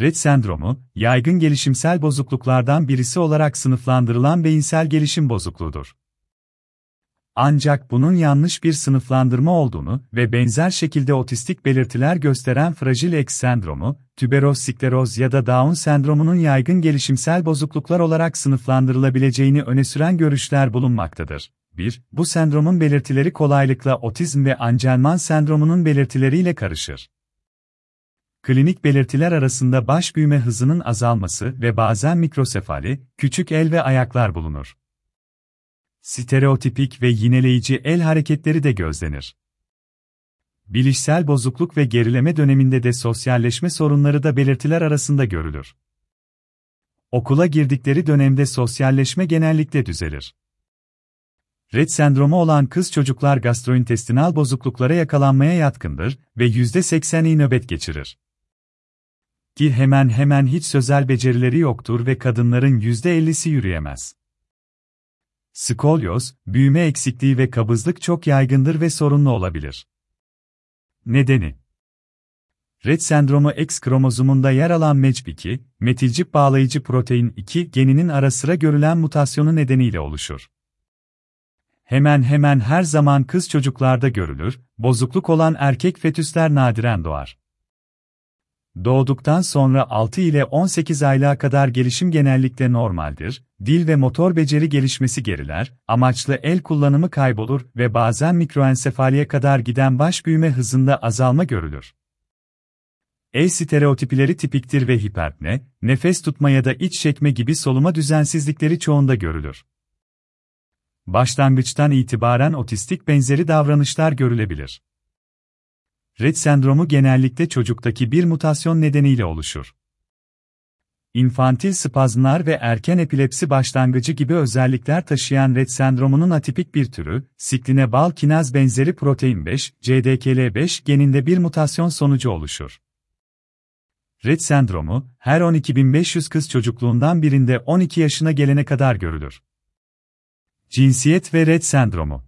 Rett sendromu, yaygın gelişimsel bozukluklardan birisi olarak sınıflandırılan beyinsel gelişim bozukluğudur. Ancak bunun yanlış bir sınıflandırma olduğunu ve benzer şekilde otistik belirtiler gösteren fragil X sendromu, tüberoz skleroz ya da Down sendromunun yaygın gelişimsel bozukluklar olarak sınıflandırılabileceğini öne süren görüşler bulunmaktadır. 1. Bu sendromun belirtileri kolaylıkla otizm ve Angelman sendromunun belirtileriyle karışır. Klinik belirtiler arasında baş büyüme hızının azalması ve bazen mikrosefali, küçük el ve ayaklar bulunur. Stereotipik ve yineleyici el hareketleri de gözlenir. Bilişsel bozukluk ve gerileme döneminde de sosyalleşme sorunları da belirtiler arasında görülür. Okula girdikleri dönemde sosyalleşme genellikle düzelir. Rett sendromu olan kız çocuklar gastrointestinal bozukluklara yakalanmaya yatkındır ve %80'i nöbet geçirir. Ki hemen hemen hiç sözel becerileri yoktur ve kadınların %50'si yürüyemez. Skolyoz, büyüme eksikliği ve kabızlık çok yaygındır ve sorunlu olabilir. Nedeni Rett sendromu X kromozomunda yer alan MECP2, metilcip bağlayıcı protein 2 geninin ara sıra görülen mutasyonu nedeniyle oluşur. Hemen hemen her zaman kız çocuklarda görülür, bozukluk olan erkek fetüsler nadiren doğar. Doğduktan sonra 6 ile 18 aylığa kadar gelişim genellikle normaldir, dil ve motor beceri gelişmesi geriler, amaçlı el kullanımı kaybolur ve bazen mikroensefaliye kadar giden baş büyüme hızında azalma görülür. El stereotipileri tipiktir ve hiperpne, nefes tutma ya da iç çekme gibi soluma düzensizlikleri çoğunda görülür. Başlangıçtan itibaren otistik benzeri davranışlar görülebilir. Rett sendromu genellikle çocuktaki bir mutasyon nedeniyle oluşur. İnfantil spazmlar ve erken epilepsi başlangıcı gibi özellikler taşıyan Rett sendromunun atipik bir türü, sikline bal kinaz benzeri protein 5, CDKL5 geninde bir mutasyon sonucu oluşur. Rett sendromu, her 12.500 kız çocukluğundan birinde 12 yaşına gelene kadar görülür. Cinsiyet ve Rett sendromu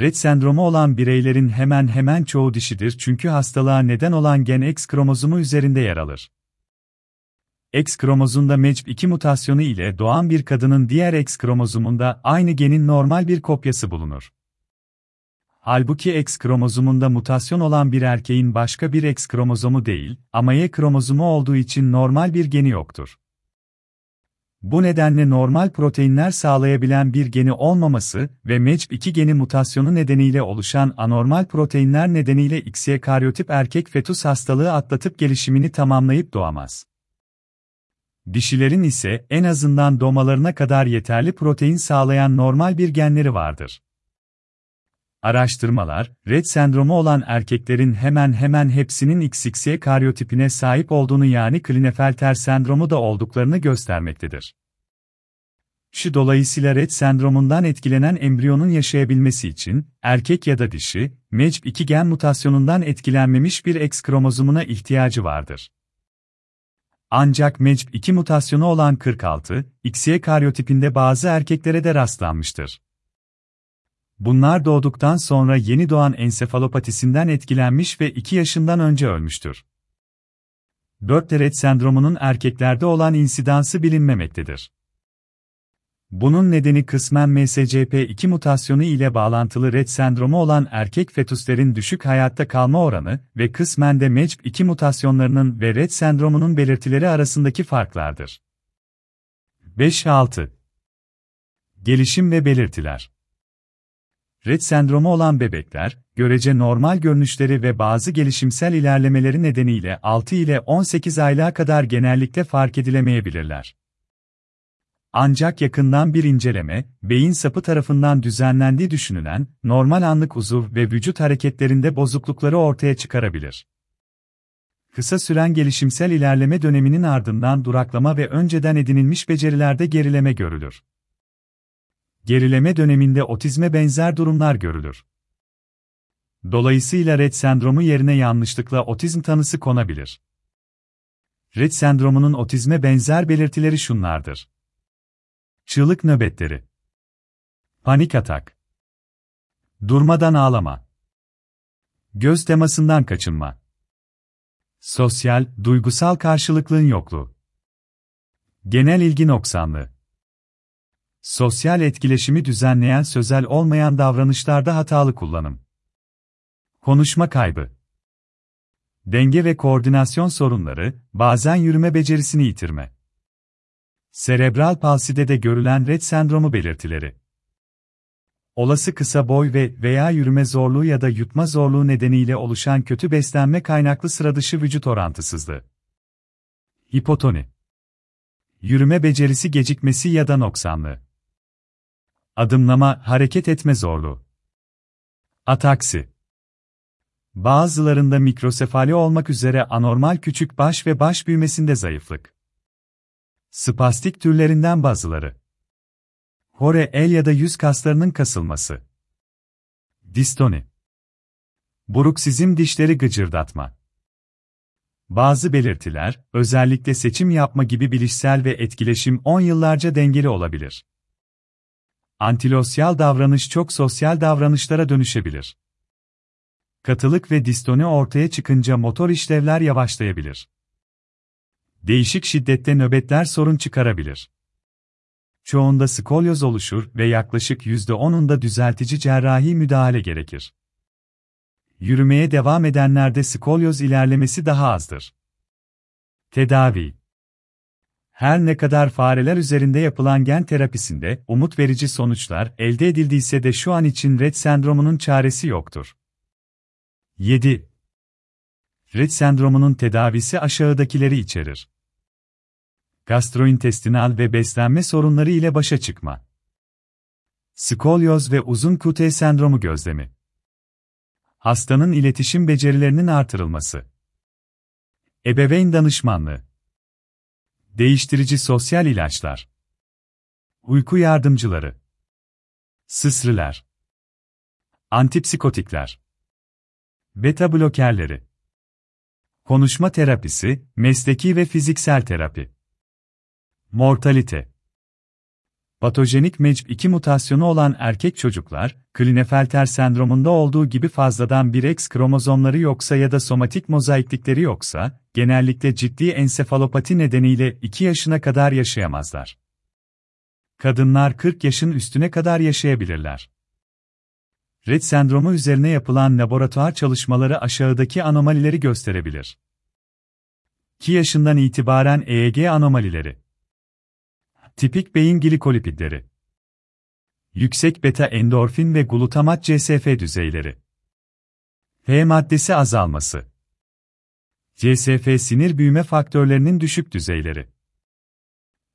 Rett sendromu olan bireylerin hemen hemen çoğu dişidir çünkü hastalığa neden olan gen X kromozomu üzerinde yer alır. X kromozunda MECP2 mutasyonu ile doğan bir kadının diğer X kromozomunda aynı genin normal bir kopyası bulunur. Halbuki X kromozomunda mutasyon olan bir erkeğin başka bir X kromozomu değil, ama Y kromozomu olduğu için normal bir geni yoktur. Bu nedenle normal proteinler sağlayabilen bir geni olmaması ve MECP2 geni mutasyonu nedeniyle oluşan anormal proteinler nedeniyle XY karyotip erkek fetus hastalığı atlatıp gelişimini tamamlayıp doğamaz. Dişilerin ise en azından doğmalarına kadar yeterli protein sağlayan normal bir genleri vardır. Araştırmalar, Rett sendromu olan erkeklerin hemen hemen hepsinin XXY karyotipine sahip olduğunu yani Klinefelter sendromu da olduklarını göstermektedir. Şu dolayısıyla Rett sendromundan etkilenen embriyonun yaşayabilmesi için, erkek ya da dişi, MECP2 gen mutasyonundan etkilenmemiş bir X kromozomuna ihtiyacı vardır. Ancak MECP2 mutasyonu olan 46, XY karyotipinde bazı erkeklere de rastlanmıştır. Bunlar doğduktan sonra yeni doğan ensefalopatisinden etkilenmiş ve 2 yaşından önce ölmüştür. 4 Rett sendromunun erkeklerde olan insidansı bilinmemektedir. Bunun nedeni kısmen MSCP2 mutasyonu ile bağlantılı Rett sendromu olan erkek fetüslerin düşük hayatta kalma oranı ve kısmen de MECP2 mutasyonlarının ve Rett sendromunun belirtileri arasındaki farklardır. 5-6 Gelişim ve belirtiler Rett sendromu olan bebekler, görece normal görünüşleri ve bazı gelişimsel ilerlemeleri nedeniyle 6 ile 18 aylığa kadar genellikle fark edilemeyebilirler. Ancak yakından bir inceleme, beyin sapı tarafından düzenlendiği düşünülen, normal anlık uzuv ve vücut hareketlerinde bozuklukları ortaya çıkarabilir. Kısa süren gelişimsel ilerleme döneminin ardından duraklama ve önceden edinilmiş becerilerde gerileme görülür. Gerileme döneminde otizme benzer durumlar görülür. Dolayısıyla Rett sendromu yerine yanlışlıkla otizm tanısı konabilir. Rett sendromunun otizme benzer belirtileri şunlardır. Çığlık nöbetleri. Panik atak. Durmadan ağlama. Göz temasından kaçınma. Sosyal, duygusal karşılıklığın yokluğu. Genel ilgi noksanlığı. Sosyal etkileşimi düzenleyen sözel olmayan davranışlarda hatalı kullanım. Konuşma kaybı. Denge ve koordinasyon sorunları, bazen yürüme becerisini yitirme. Serebral palside de görülen Rett sendromu belirtileri. Olası kısa boy ve veya yürüme zorluğu ya da yutma zorluğu nedeniyle oluşan kötü beslenme kaynaklı sıradışı vücut orantısızlığı. Hipotoni. Yürüme becerisi gecikmesi ya da noksanlığı. Adımlama, hareket etme zorluğu. Ataksi. Bazılarında mikrosefali olmak üzere anormal küçük baş ve baş büyümesinde zayıflık. Spastik türlerinden bazıları. Hore el ya da yüz kaslarının kasılması. Distoni. Buruksizm dişleri gıcırdatma. Bazı belirtiler, özellikle seçim yapma gibi bilişsel ve etkileşim 10 yıllarca dengeli olabilir. Antilosyal davranış çok sosyal davranışlara dönüşebilir. Katılık ve distoni ortaya çıkınca motor işlevler yavaşlayabilir. Değişik şiddette nöbetler sorun çıkarabilir. Çoğunda skolyoz oluşur ve yaklaşık %10'unda düzeltici cerrahi müdahale gerekir. Yürümeye devam edenlerde skolyoz ilerlemesi daha azdır. Tedavi Her ne kadar fareler üzerinde yapılan gen terapisinde umut verici sonuçlar elde edildiyse de şu an için Rett sendromunun çaresi yoktur. 7. Rett sendromunun tedavisi aşağıdakileri içerir. Gastrointestinal ve beslenme sorunları ile başa çıkma. Skolyoz ve uzun kute sendromu gözlemi. Hastanın iletişim becerilerinin artırılması. Ebeveyn danışmanlığı. Değiştirici sosyal ilaçlar. Uyku yardımcıları. Sısrılar. Antipsikotikler. Beta blokerleri. Konuşma terapisi, mesleki ve fiziksel terapi. Mortalite Patojenik MECP2 mutasyonu olan erkek çocuklar, Klinefelter sendromunda olduğu gibi fazladan bir X kromozomları yoksa ya da somatik mozaiklikleri yoksa, genellikle ciddi ensefalopati nedeniyle 2 yaşına kadar yaşayamazlar. Kadınlar 40 yaşın üstüne kadar yaşayabilirler. Rett sendromu üzerine yapılan laboratuvar çalışmaları aşağıdaki anomalileri gösterebilir. 2 yaşından itibaren EEG anomalileri Tipik beyin glikolipidleri. Yüksek beta endorfin ve glutamat CSF düzeyleri. H maddesi azalması. CSF sinir büyüme faktörlerinin düşük düzeyleri.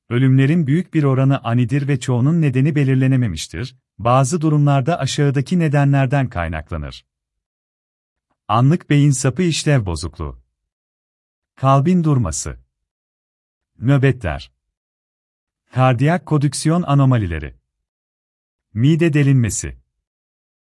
Ölümlerin büyük bir oranı anidir ve çoğunun nedeni belirlenememiştir. Bazı durumlarda aşağıdaki nedenlerden kaynaklanır. Anlık beyin sapı işlev bozukluğu. Kalbin durması. Nöbetler. Kardiyak kodüksiyon anomalileri. Mide delinmesi.